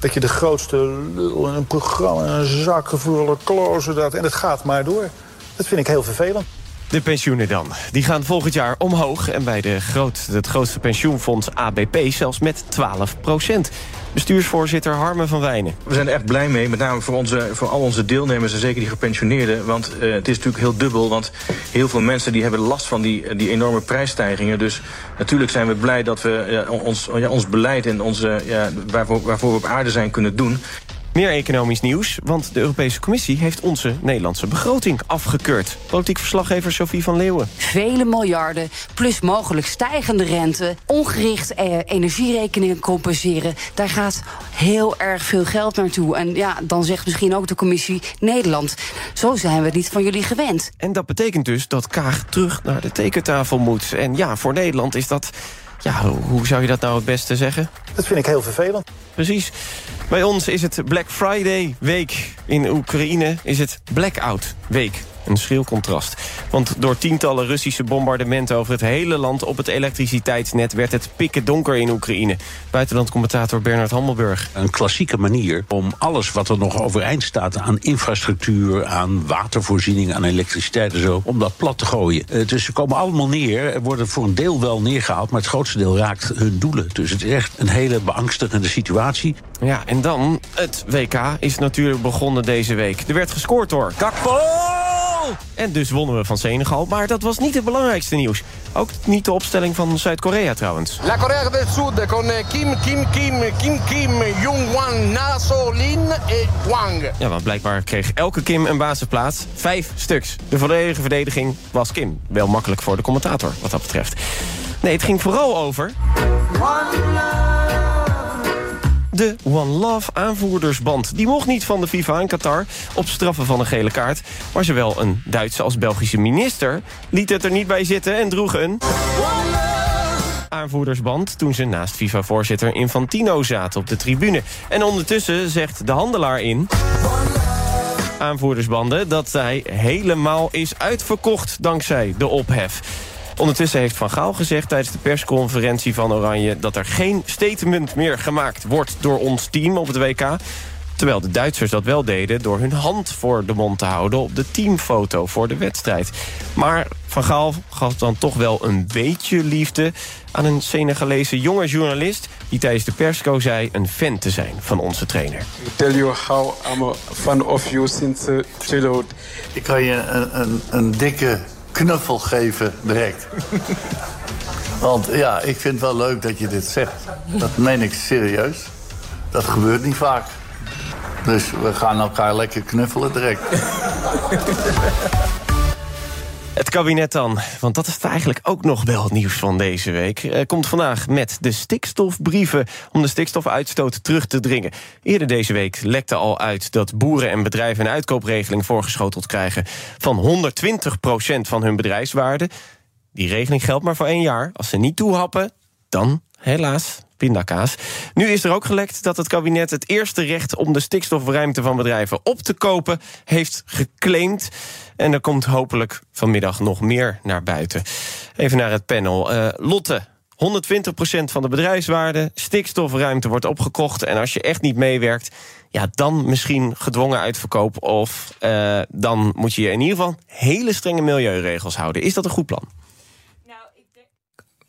Dat je de grootste lul in een programma, een zakgevoel, klozen dat. En het gaat maar door. Dat vind ik heel vervelend. De pensioenen dan. Die gaan volgend jaar omhoog. En bij de groot, het grootste pensioenfonds ABP zelfs met 12 procent. Bestuursvoorzitter Harmen van Wijnen. We zijn er echt blij mee, met name voor, onze, voor al onze deelnemers en zeker die gepensioneerden. Want eh, het is natuurlijk heel dubbel, want heel veel mensen die hebben last van die, die enorme prijsstijgingen. Dus natuurlijk zijn we blij dat we ja, ons, ja, ons beleid en onze, ja, waarvoor we op aarde zijn kunnen doen. Meer economisch nieuws, want de Europese Commissie heeft onze Nederlandse begroting afgekeurd. Politiek verslaggever Sophie van Leeuwen. Vele miljarden, plus mogelijk stijgende rente, ongericht eh, energierekeningen compenseren. Daar gaat heel erg veel geld naartoe. En ja, dan zegt misschien ook de Commissie Nederland. Zo zijn we het niet van jullie gewend. En dat betekent dus dat Kaag terug naar de tekentafel moet. En ja, voor Nederland is dat... Ja, hoe zou je dat nou het beste zeggen? Dat vind ik heel vervelend. Precies. Bij ons is het Black Friday week. In Oekraïne is het Blackout week. Een schril contrast. Want door tientallen Russische bombardementen over het hele land... op het elektriciteitsnet werd het pikken donker in Oekraïne. Buitenlandcommentator Bernard Hammelburg. Een klassieke manier om alles wat er nog overeind staat... aan infrastructuur, aan watervoorziening, aan elektriciteit en zo... om dat plat te gooien. Eh, Dus ze komen allemaal neer, worden voor een deel wel neergehaald... maar het grootste deel raakt hun doelen. Dus het is echt een hele beangstigende situatie. Ja, en dan, het WK is natuurlijk begonnen deze week. Er werd gescoord door Kakpo! En dus wonnen we van Senegal, maar dat was niet het belangrijkste nieuws. Ook niet de opstelling van Zuid-Korea trouwens. La Corea del Sud con Kim, Kim, Kim, Kim, Kim, Jong-wan, Naso, Lin en Wang. Ja, want blijkbaar kreeg elke Kim een basisplaats. Vijf stuks. De volledige verdediging was Kim. Wel makkelijk voor de commentator, wat dat betreft. Nee, het ging vooral over... De One Love aanvoerdersband. Die mocht niet van de FIFA in Qatar op straffen van een gele kaart. Maar zowel een Duitse als Belgische minister liet het er niet bij zitten en droeg een aanvoerdersband toen ze naast FIFA-voorzitter Infantino zaten op de tribune. En ondertussen zegt de handelaar in aanvoerdersbanden dat hij helemaal is uitverkocht dankzij de ophef. Ondertussen heeft Van Gaal gezegd tijdens de persconferentie van Oranje... dat er geen statement meer gemaakt wordt door ons team op het WK. Terwijl de Duitsers dat wel deden door hun hand voor de mond te houden... op de teamfoto voor de wedstrijd. Maar Van Gaal gaf dan toch wel een beetje liefde... aan een Senegalese jonge journalist... die tijdens de persco zei een fan te zijn van onze trainer. tell you how I'm a fan of you since uh, childhood. Ik kan je een, een, een dikke knuffel geven direct. Want ja, ik vind het wel leuk dat je dit zegt. Dat meen ik serieus. Dat gebeurt niet vaak. Dus we gaan elkaar lekker knuffelen direct. Het kabinet dan, want dat is eigenlijk ook nog wel het nieuws van deze week... Eh, komt vandaag met de stikstofbrieven om de stikstofuitstoot terug te dringen. Eerder deze week lekte al uit dat boeren en bedrijven... een uitkoopregeling voorgeschoteld krijgen van 120% van hun bedrijfswaarde. Die regeling geldt maar voor één jaar. Als ze niet toehappen, dan helaas pindakaas. Nu is er ook gelekt dat het kabinet het eerste recht... om de stikstofruimte van bedrijven op te kopen heeft geclaimd. En er komt hopelijk vanmiddag nog meer naar buiten. Even naar het panel. Eh, Lotte, 120% van de bedrijfswaarde, stikstofruimte wordt opgekocht... en als je echt niet meewerkt, ja, dan misschien gedwongen uitverkoop... of eh, dan moet je je in ieder geval hele strenge milieuregels houden. Is dat een goed plan?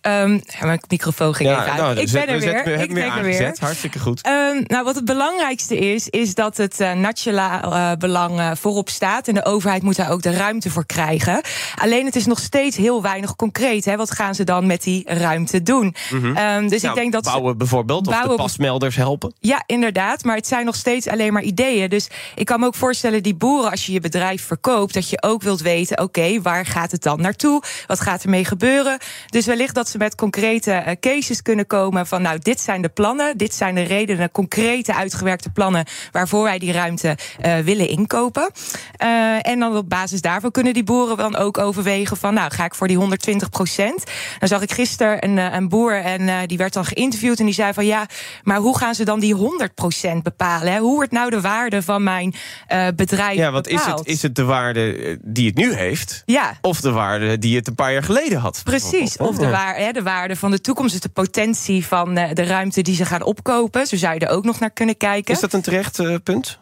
Ja, mijn microfoon ging even uit. nou, ik zet- ben er we weer. we ik ben er weer. Hartstikke goed. Ehm, nou, wat het belangrijkste is, is dat het eh, nationaal eh, belang eh, voorop staat. En de overheid moet daar ook de ruimte voor krijgen. Alleen het is nog steeds heel weinig concreet. Hè? Wat gaan ze dan met die ruimte doen? Mhm. Ehm, dus Nou, ik denk dat. ze- bouwen bijvoorbeeld, of de bouwen- pasmelders helpen. ja, inderdaad. Maar het zijn nog steeds alleen maar ideeën. Dus ik kan me ook voorstellen, die boeren, als je je bedrijf verkoopt, dat je ook wilt weten: oké, waar gaat het dan naartoe? Wat gaat ermee gebeuren? Dus wellicht dat ze met concrete eh, cases kunnen komen van: nou, dit zijn de plannen, dit zijn de redenen, concrete uitgewerkte plannen waarvoor wij die ruimte eh, willen inkopen. Eh, en dan op basis daarvan kunnen die boeren dan ook overwegen van: nou, ga ik voor die 120 procent? Dan zag ik gisteren een, een boer en die werd dan geïnterviewd en die zei van: ja, maar hoe gaan ze dan die 100 procent bepalen? Hè? Hoe wordt nou de waarde van mijn bedrijf Ja, want is het, is het de waarde die het nu heeft? Ja. Of de waarde die het een paar jaar geleden had? Precies, of de, Ja. Hè, de waarde van de toekomst, dus de potentie van eh, de ruimte die ze gaan opkopen. Zo zou je er ook nog naar kunnen kijken. Is dat een terecht eh, punt?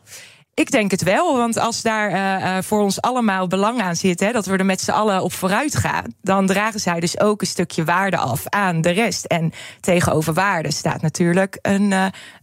Ik denk het wel, want als daar eh, voor ons allemaal belang aan zit, hè, dat we er met z'n allen op vooruit gaan, dan dragen zij dus ook een stukje waarde af aan de rest. En tegenover waarde staat natuurlijk een,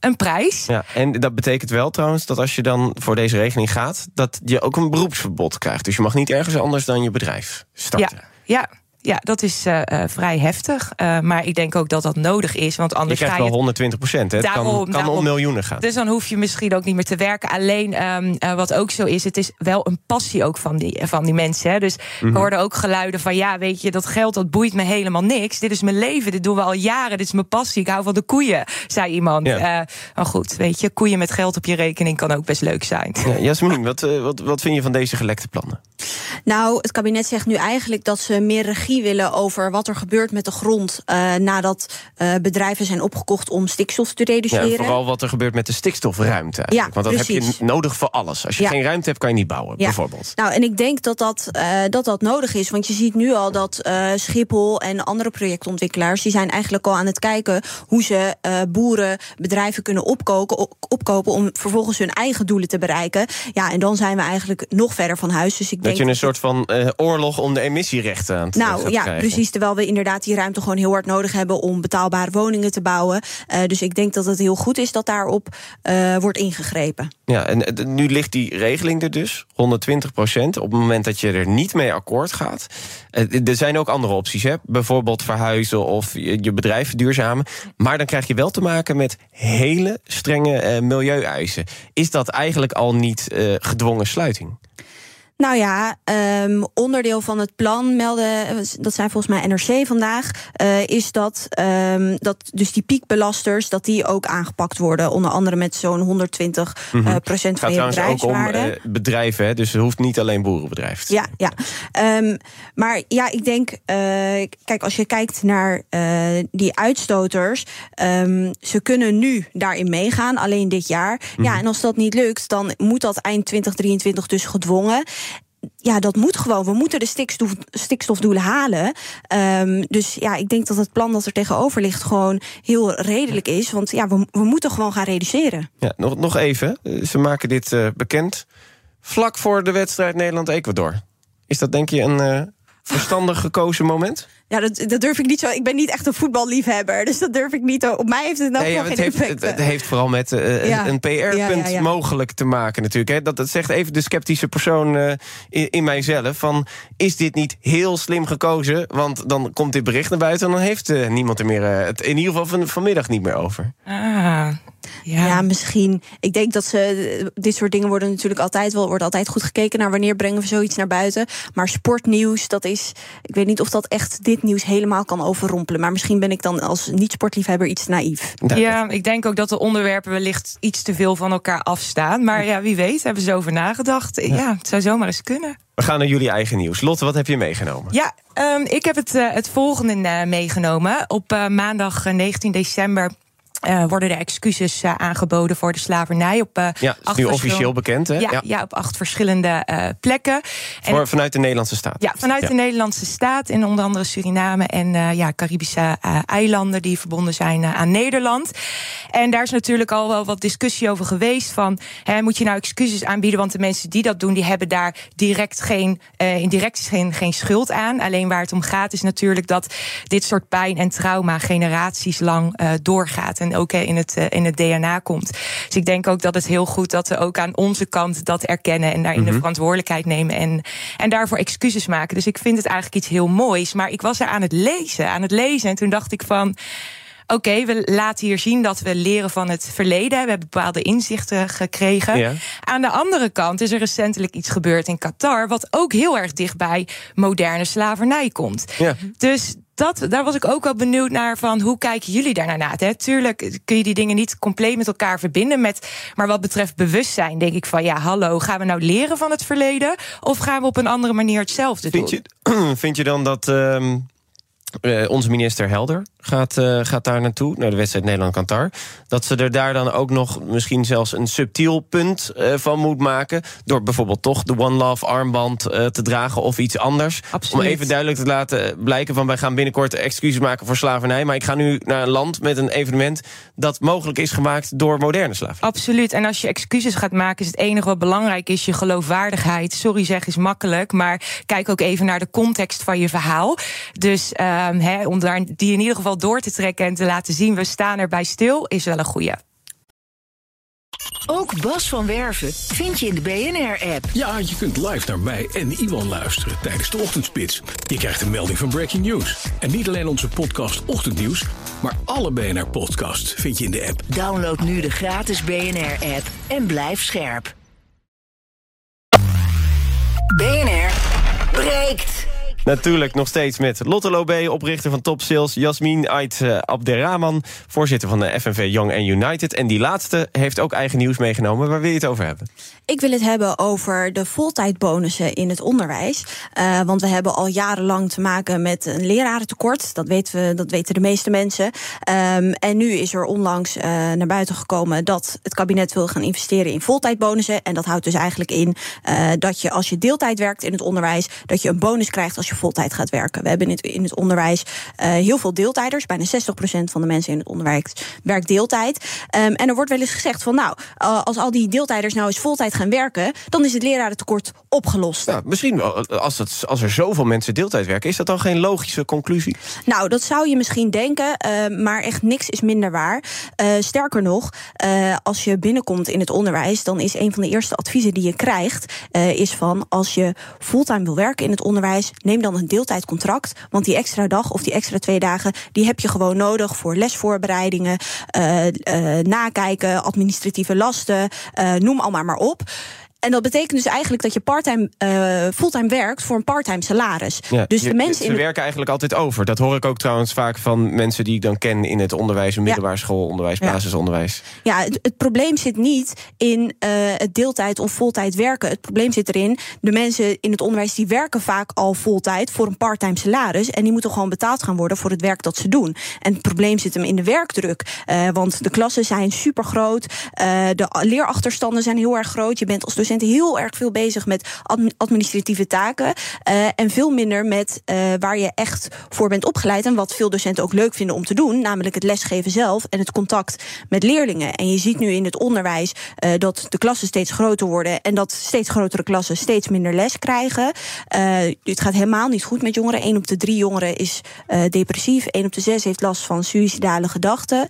een prijs. Ja, en dat betekent wel trouwens dat als je dan voor deze regeling gaat, dat je ook een beroepsverbod krijgt. Dus je mag niet ergens anders dan je bedrijf starten. Ja, ja. Ja, dat is uh, uh, vrij heftig. Uh, maar ik denk ook dat dat nodig is. Want je anders krijgt ga je wel 120 procent. Het Daarom, kan, kan daarom. om miljoenen gaan. Dus dan hoef je misschien ook niet meer te werken. Alleen um, wat ook zo is, het is wel een passie ook van die, van die mensen. Hè. Dus Mhm. we hoorden ook geluiden van... ja, weet je, dat geld dat boeit me helemaal niks. Dit is mijn leven, dit doen we al jaren. Dit is mijn passie, ik hou van de koeien, zei iemand. Ja. Maar goed, weet je, koeien met geld op je rekening... kan ook best leuk zijn. Ja, Jasmin, wat, wat, wat vind je van deze gelekte plannen? Nou, het kabinet zegt nu eigenlijk dat ze meer regie willen over wat er gebeurt met de grond uh, nadat uh, bedrijven zijn opgekocht om stikstof te reduceren. Ja, vooral wat er gebeurt met de stikstofruimte. Ja, Want dat precies. heb je nodig voor alles. Als je Ja. geen ruimte hebt, kan je niet bouwen, bijvoorbeeld. Nou, en ik denk dat dat, uh, dat dat nodig is. Want je ziet nu al dat Schiphol en andere projectontwikkelaars... die zijn eigenlijk al aan het kijken hoe ze boeren, bedrijven kunnen opkopen, opkopen... om vervolgens hun eigen doelen te bereiken. Ja, en dan zijn we eigenlijk nog verder van huis. Dus ik Dat je een soort van uh, oorlog om de emissierechten aan te nou ja, krijgen. precies. Terwijl we inderdaad die ruimte gewoon heel hard nodig hebben om betaalbare woningen te bouwen. Uh, dus ik denk dat het heel goed is dat daarop uh, wordt ingegrepen. Ja, en nu ligt die regeling er dus, 120 procent. Op het moment dat je er niet mee akkoord gaat. Er zijn ook andere opties, hè? bijvoorbeeld verhuizen of je, je bedrijf verduurzamen. Maar dan krijg je wel te maken met hele strenge milieueisen. Is dat eigenlijk al niet gedwongen sluiting? Nou ja, um, onderdeel van het plan melden, dat zijn volgens mij NRC vandaag, uh, is dat, um, dat dus die piekbelasters, dat die ook aangepakt worden. Onder andere met zo'n 120 mm -hmm. uh, procent van je bedrijfswaarde. Ook om uh, bedrijven, hè? dus het hoeft niet alleen boerenbedrijven te Ja, ja. Um, maar ja, ik denk, uh, kijk, als je kijkt naar die uitstoters, ze kunnen nu daarin meegaan, alleen dit jaar. Mm -hmm. Ja, en als dat niet lukt, dan moet dat eind 2023 dus gedwongen ja, dat moet gewoon. We moeten de stikstof, stikstofdoelen halen. Um, dus ja, ik denk dat het plan dat er tegenover ligt gewoon heel redelijk is. Want ja, we, we moeten gewoon gaan reduceren. Ja, nog, nog even. Ze maken dit uh, bekend vlak voor de wedstrijd Nederland-Ecuador. Is dat denk je een uh, verstandig gekozen moment? Ja, dat, dat durf ik niet zo. Ik ben niet echt een voetballiefhebber, dus dat durf ik niet. Op mij heeft het nog nee, ja, geen het heeft, effect. Het, het, heeft vooral met uh, Ja. een PR-punt Ja, ja, ja. mogelijk te maken natuurlijk. Hè. Dat, dat zegt even de sceptische persoon uh, in, in mijzelf. Van, is dit niet heel slim gekozen? Want dan komt dit bericht naar buiten... en dan heeft uh, niemand er meer, uh, het in ieder geval van, vanmiddag niet meer over. Ah, ja. Ja. misschien. Ik denk dat ze. Dit soort dingen worden natuurlijk altijd wel. Wordt altijd goed gekeken naar wanneer brengen we zoiets naar buiten. Maar sportnieuws, dat is. Ik weet niet of dat echt dit nieuws helemaal kan overrompelen. Maar misschien ben ik dan als niet-sportliefhebber iets naïef. Ja, ik denk ook dat de onderwerpen wellicht iets te veel van elkaar afstaan. Maar ja, wie weet, hebben ze over nagedacht. Ja, het zou zomaar eens kunnen. We gaan naar jullie eigen nieuws. Lotte, wat heb je meegenomen? Ja, um, ik heb het, uh, het volgende uh, meegenomen. Op uh, maandag 19 december. Uh, worden er excuses uh, aangeboden voor de slavernij op uh, ja, is nu officieel bekend, hè? Ja, ja. ja op acht verschillende plekken. En voor, vanuit de Nederlandse staat? Ja, vanuit ja. de Nederlandse staat in onder andere Suriname en ja, Caribische eilanden die verbonden zijn aan Nederland. En daar is natuurlijk al wel wat discussie over geweest van hè, moet je nou excuses aanbieden, want de mensen die dat doen, die hebben daar direct geen, in direct geen, geen schuld aan. Alleen waar het om gaat is natuurlijk dat dit soort pijn en trauma generaties lang doorgaat. En ook in het, in het DNA komt. Dus ik denk ook dat het heel goed dat we ook aan onze kant dat erkennen en daarin mm -hmm. de verantwoordelijkheid nemen en, en daarvoor excuses maken. Dus ik vind het eigenlijk iets heel moois. Maar ik was er aan het lezen, aan het lezen. En toen dacht ik van. Oké, okay, we laten hier zien dat we leren van het verleden. We hebben bepaalde inzichten gekregen. Ja. Aan de andere kant is er recentelijk iets gebeurd in Qatar... wat ook heel erg dichtbij moderne slavernij komt. Ja. Dus dat, daar was ik ook wel benieuwd naar van hoe kijken jullie daarnaar na? Hè? Tuurlijk kun je die dingen niet compleet met elkaar verbinden. Met, maar wat betreft bewustzijn denk ik van ja, hallo, gaan we nou leren van het verleden? Of gaan we op een andere manier hetzelfde vind doen? Je, vind je dan dat uh, uh, onze minister Helder gaat, uh, gaat daar naartoe, naar de wedstrijd Nederland-Qatar. Dat ze er daar dan ook nog misschien zelfs een subtiel punt uh, van moet maken. Door bijvoorbeeld toch de One Love armband uh, te dragen of iets anders. Absoluut. Om even duidelijk te laten blijken van wij gaan binnenkort excuses maken voor slavernij. Maar ik ga nu naar een land met een evenement dat mogelijk is gemaakt door moderne slavernij. Absoluut. En als je excuses gaat maken, is het enige wat belangrijk is je geloofwaardigheid. Sorry zeg is makkelijk, maar kijk ook even naar de context van je verhaal. Dus he, om daar die in ieder geval door te trekken en te laten zien... we staan erbij stil, is wel een goeie. Ook Bas van Werven vind je in de BNR-app. Ja, je kunt live naar mij en Iwan luisteren tijdens de ochtendspits. Je krijgt een melding van Breaking News. En niet alleen onze podcast Ochtendnieuws, maar alle BNR-podcasts vind je in de app. Download nu de gratis BNR-app en blijf scherp. BNR breekt. Natuurlijk nog steeds met Lotte Lobé, oprichter van Top Sales... Jasmin Ait uh, Abderrahman, voorzitter van de FNV Young and United. En die laatste heeft ook eigen nieuws meegenomen. Waar wil je het over hebben? Ik wil het hebben over de voltijdbonussen in het onderwijs. Uh, want we hebben al jarenlang te maken met een lerarentekort. Dat weten, we, dat weten de meeste mensen. Um, en nu is er onlangs naar buiten gekomen dat het kabinet wil gaan investeren in voltijdbonussen. En dat houdt dus eigenlijk in dat je als je deeltijd werkt in het onderwijs, dat je een bonus krijgt als je voltijd gaat werken. We hebben in het, in het onderwijs heel veel deeltijders. Bijna 60% van de mensen in het onderwijs werkt deeltijd. Um, en er wordt wel eens gezegd van nou, als al die deeltijders nou eens voltijd gaan werken, dan is het lerarentekort opgelost. Misschien wel, als, het, als er zoveel mensen deeltijd werken, is dat dan geen logische conclusie? Nou, dat zou je misschien denken, uh, maar echt niks is minder waar. Sterker nog, als je binnenkomt in het onderwijs, dan is een van de eerste adviezen die je krijgt, is van als je fulltime wil werken in het onderwijs, neem dan een deeltijdcontract, want die extra dag of die extra twee dagen, die heb je gewoon nodig voor lesvoorbereidingen, nakijken, administratieve lasten, noem allemaal maar op. En dat betekent dus eigenlijk dat je parttime, uh, fulltime werkt voor een parttime salaris. Ja, dus je, de mensen ze in werken eigenlijk altijd over. Dat hoor ik ook trouwens vaak van mensen die ik dan ken in het onderwijs, in middelbaar schoolonderwijs, Ja. basisonderwijs. Ja, het, het probleem zit niet in uh, het deeltijd of voltijd werken. Het probleem zit erin, de mensen in het onderwijs die werken vaak al voltijd voor een parttime salaris. En die moeten gewoon betaald gaan worden voor het werk dat ze doen. En het probleem zit hem in de werkdruk. Uh, want de klassen zijn super groot. de leerachterstanden zijn heel erg groot. Je bent als docent heel erg veel bezig met admi- administratieve taken. Uh, en veel minder met uh, waar je echt voor bent opgeleid. En wat veel docenten ook leuk vinden om te doen. Namelijk het lesgeven zelf en het contact met leerlingen. En je ziet nu in het onderwijs uh, dat de klassen steeds groter worden. En dat steeds grotere klassen steeds minder les krijgen. het gaat helemaal niet goed met jongeren. 1 op de drie jongeren is depressief. 1 op de zes heeft last van suïcidale gedachten.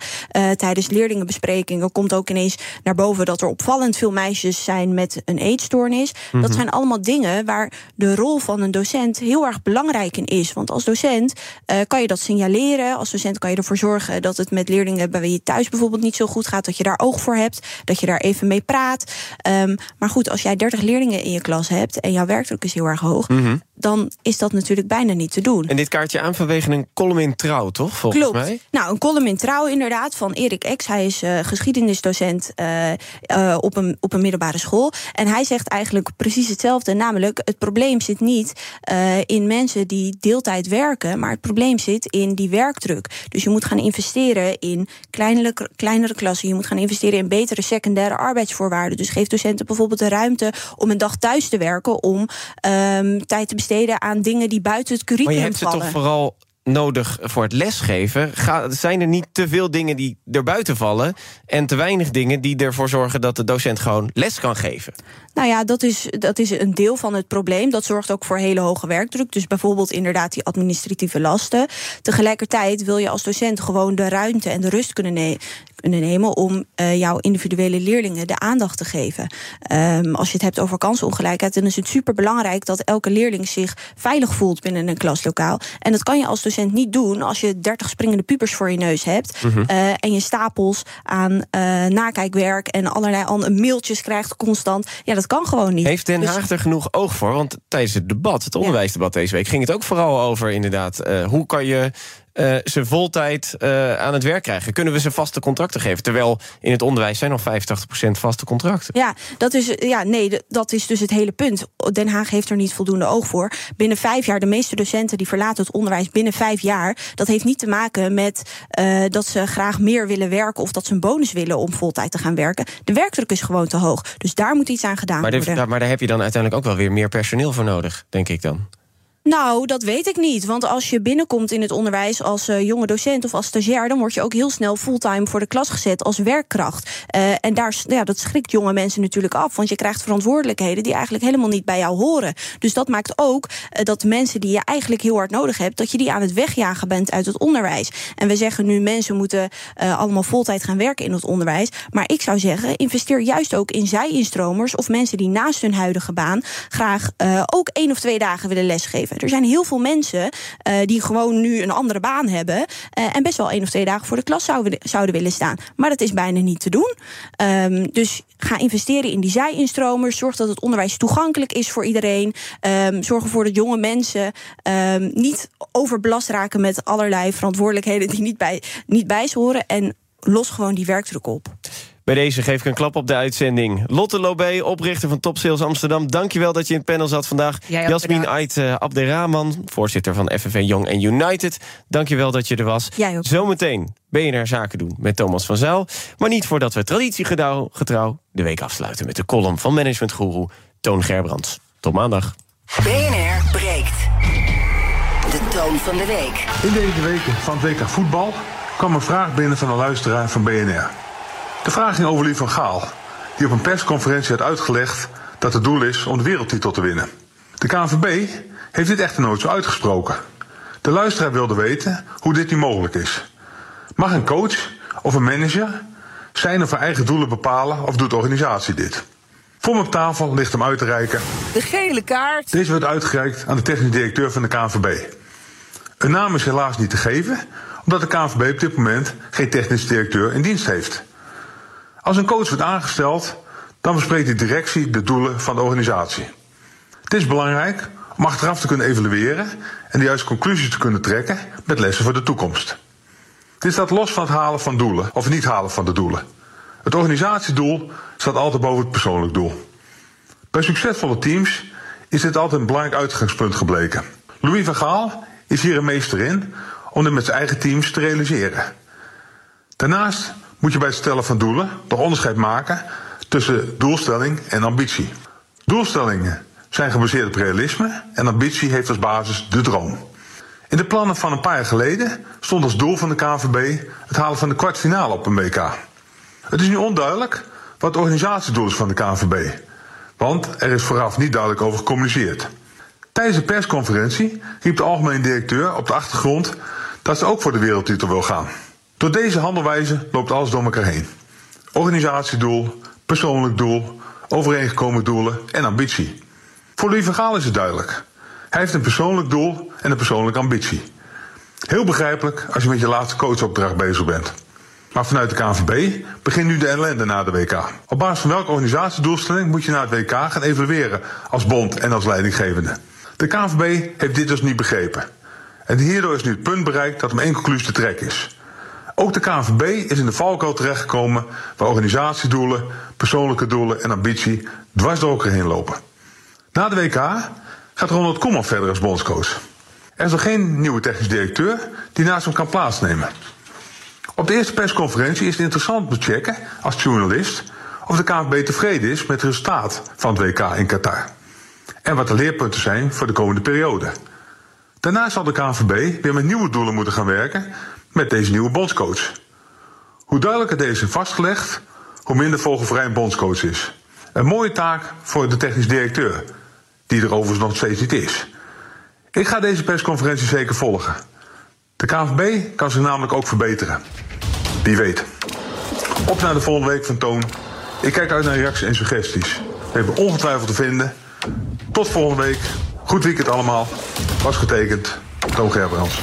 tijdens leerlingenbesprekingen komt ook ineens naar boven dat er opvallend veel meisjes zijn met een eetstoornis. Mm -hmm. Dat zijn allemaal dingen waar de rol van een docent heel erg belangrijk in is. Want als docent uh, kan je dat signaleren. Als docent kan je ervoor zorgen dat het met leerlingen bij wie je thuis bijvoorbeeld niet zo goed gaat, dat je daar oog voor hebt, dat je daar even mee praat. Um, maar goed, als jij 30 leerlingen in je klas hebt en jouw werkdruk is heel erg hoog, mm -hmm. dan is dat natuurlijk bijna niet te doen. En dit kaartje aan vanwege een column in Trouw, toch? Volgens Klopt. mij. Nou, een column in Trouw inderdaad van Erik Ex. Hij is uh, geschiedenisdocent uh, uh, op, een, op een middelbare school. En hij zegt eigenlijk precies hetzelfde. Namelijk, het probleem zit niet uh, in mensen die deeltijd werken, maar het probleem zit in die werkdruk. Dus je moet gaan investeren in kleinere, kleinere klassen. Je moet gaan investeren in betere secundaire arbeidsvoorwaarden. Dus geef docenten bijvoorbeeld de ruimte om een dag thuis te werken, om um, tijd te besteden aan dingen die buiten het curriculum maar je hebt vallen. het toch vooral nodig voor het lesgeven? Ga, zijn er niet te veel dingen die er buiten vallen... en te weinig dingen die ervoor zorgen dat de docent gewoon les kan geven? Nou ja, dat is, dat is een deel van het probleem. Dat zorgt ook voor hele hoge werkdruk. Dus bijvoorbeeld inderdaad die administratieve lasten. Tegelijkertijd wil je als docent gewoon de ruimte en de rust kunnen, ne kunnen nemen... om uh, jouw individuele leerlingen de aandacht te geven. Um, als je het hebt over kansenongelijkheid... dan is het superbelangrijk dat elke leerling zich veilig voelt binnen een klaslokaal. En dat kan je als docent niet doen als je 30 springende pubers voor je neus hebt... Mm -hmm. uh, en je stapels aan uh, nakijkwerk en allerlei andere mailtjes krijgt constant. Ja, dat kan gewoon niet. Heeft Den Haag dus... er genoeg oog voor? Want tijdens het debat, het onderwijsdebat deze week... ging het ook vooral over inderdaad... Uh, hoe kan je uh, ze voltijd uh, aan het werk krijgen? Kunnen we ze vaste contracten geven? Terwijl in het onderwijs zijn nog 85% vaste contracten. Ja, dat is, ja, nee, dat is dus het hele punt. Den Haag heeft er niet voldoende oog voor. Binnen vijf jaar, de meeste docenten die verlaten het onderwijs binnen vijf jaar... dat heeft niet te maken met uh, dat ze graag meer willen werken... of dat ze een bonus willen om voltijd te gaan werken. De werkdruk is gewoon te hoog. Dus daar moet iets aan gedaan maar de, worden. Maar daar heb je dan uiteindelijk ook wel weer meer personeel voor nodig, denk ik dan. Nou, dat weet ik niet. Want als je binnenkomt in het onderwijs als uh, jonge docent of als stagiair, dan word je ook heel snel fulltime voor de klas gezet als werkkracht. Uh, en daar, ja, dat schrikt jonge mensen natuurlijk af. Want je krijgt verantwoordelijkheden die eigenlijk helemaal niet bij jou horen. Dus dat maakt ook uh, dat mensen die je eigenlijk heel hard nodig hebt, dat je die aan het wegjagen bent uit het onderwijs. En we zeggen nu mensen moeten allemaal voltijd gaan werken in het onderwijs. Maar ik zou zeggen, investeer juist ook in zij-instromers of mensen die naast hun huidige baan graag ook één of twee dagen willen lesgeven. Er zijn heel veel mensen uh, die gewoon nu een andere baan hebben. Uh, en best wel één of twee dagen voor de klas zouden, zouden willen staan. Maar dat is bijna niet te doen. Um, dus ga investeren in die zij-instromers. Zorg dat het onderwijs toegankelijk is voor iedereen. Um, zorg ervoor dat jonge mensen um, niet overbelast raken met allerlei verantwoordelijkheden die niet bij, niet bij ze horen. En los gewoon die werkdruk op. Bij deze geef ik een klap op de uitzending. Lotte Lobé, oprichter van Top Sales Amsterdam. Dankjewel dat je in het panel zat vandaag. Jasmin Ait uh, Abderrahman, voorzitter van FNV Young and United. Dankjewel dat je er was. Jij ook. Zometeen BNR Zaken doen met Thomas van Zuil. Maar niet voordat we traditiegetrouw de week afsluiten... met de column van managementgoeroe Toon Gerbrands. Tot maandag. BNR breekt. De toon van de week. In deze weken van het WK voetbal kwam een vraag binnen van een luisteraar van BNR. De vraag ging over Louis van Gaal, die op een persconferentie had uitgelegd dat het doel is om de wereldtitel te winnen. De KNVB heeft dit echter nooit zo uitgesproken. De luisteraar wilde weten hoe dit nu mogelijk is. Mag een coach of een manager zijn of haar eigen doelen bepalen of doet de organisatie dit? Voor me op tafel ligt hem uit te reiken. De gele kaart. Deze werd uitgereikt aan de technisch directeur van de KNVB. Een naam is helaas niet te geven, omdat de KNVB op dit moment geen technisch directeur in dienst heeft. Als een coach wordt aangesteld, dan bespreekt de directie de doelen van de organisatie. Het is belangrijk om achteraf te kunnen evalueren en de juiste conclusies te kunnen trekken met lessen voor de toekomst. Dit staat los van het halen van doelen of niet halen van de doelen. Het organisatiedoel staat altijd boven het persoonlijk doel. Bij succesvolle teams is dit altijd een belangrijk uitgangspunt gebleken. Louis van Gaal is hier een meester in om dit met zijn eigen teams te realiseren. Daarnaast moet je bij het stellen van doelen toch onderscheid maken tussen doelstelling en ambitie. Doelstellingen zijn gebaseerd op realisme en ambitie heeft als basis de droom. In de plannen van een paar jaar geleden stond als doel van de KNVB het halen van de kwartfinale op een WK. Het is nu onduidelijk wat het organisatiedoel is van de KNVB, want er is vooraf niet duidelijk over gecommuniceerd. Tijdens de persconferentie riep de algemeen directeur op de achtergrond dat ze ook voor de wereldtitel wil gaan. Door deze handelwijze loopt alles door elkaar heen. Organisatiedoel, persoonlijk doel, overeengekomen doelen en ambitie. Voor Louis Vergaal is het duidelijk. Hij heeft een persoonlijk doel en een persoonlijke ambitie. Heel begrijpelijk als je met je laatste coachopdracht bezig bent. Maar vanuit de KNVB begint nu de ellende na de WK. Op basis van welke organisatiedoelstelling moet je na het WK gaan evalueren als bond en als leidinggevende? De KNVB heeft dit dus niet begrepen. En hierdoor is nu het punt bereikt dat er één conclusie te trekken is. Ook de KNVB is in de valkuil terechtgekomen waar organisatiedoelen, persoonlijke doelen en ambitie dwars door elkaar heen lopen. Na de WK gaat Ronald Koeman verder als bondscoach. Er is nog geen nieuwe technisch directeur die naast hem kan plaatsnemen. Op de eerste persconferentie is het interessant te checken als journalist of de KNVB tevreden is met het resultaat van het WK in Qatar. En wat de leerpunten zijn voor de komende periode. Daarna zal de KNVB weer met nieuwe doelen moeten gaan werken met deze nieuwe bondscoach. Hoe duidelijker deze vastgelegd, hoe minder vogelvrij een bondscoach is. Een mooie taak voor de technisch directeur, die er overigens nog steeds niet is. Ik ga deze persconferentie zeker volgen. De KNVB kan zich namelijk ook verbeteren. Wie weet. Op naar de volgende week van Toon. Ik kijk uit naar reacties en suggesties. We hebben ongetwijfeld te vinden. Tot volgende week. Goed weekend allemaal. Was getekend. Toon Gerbrands.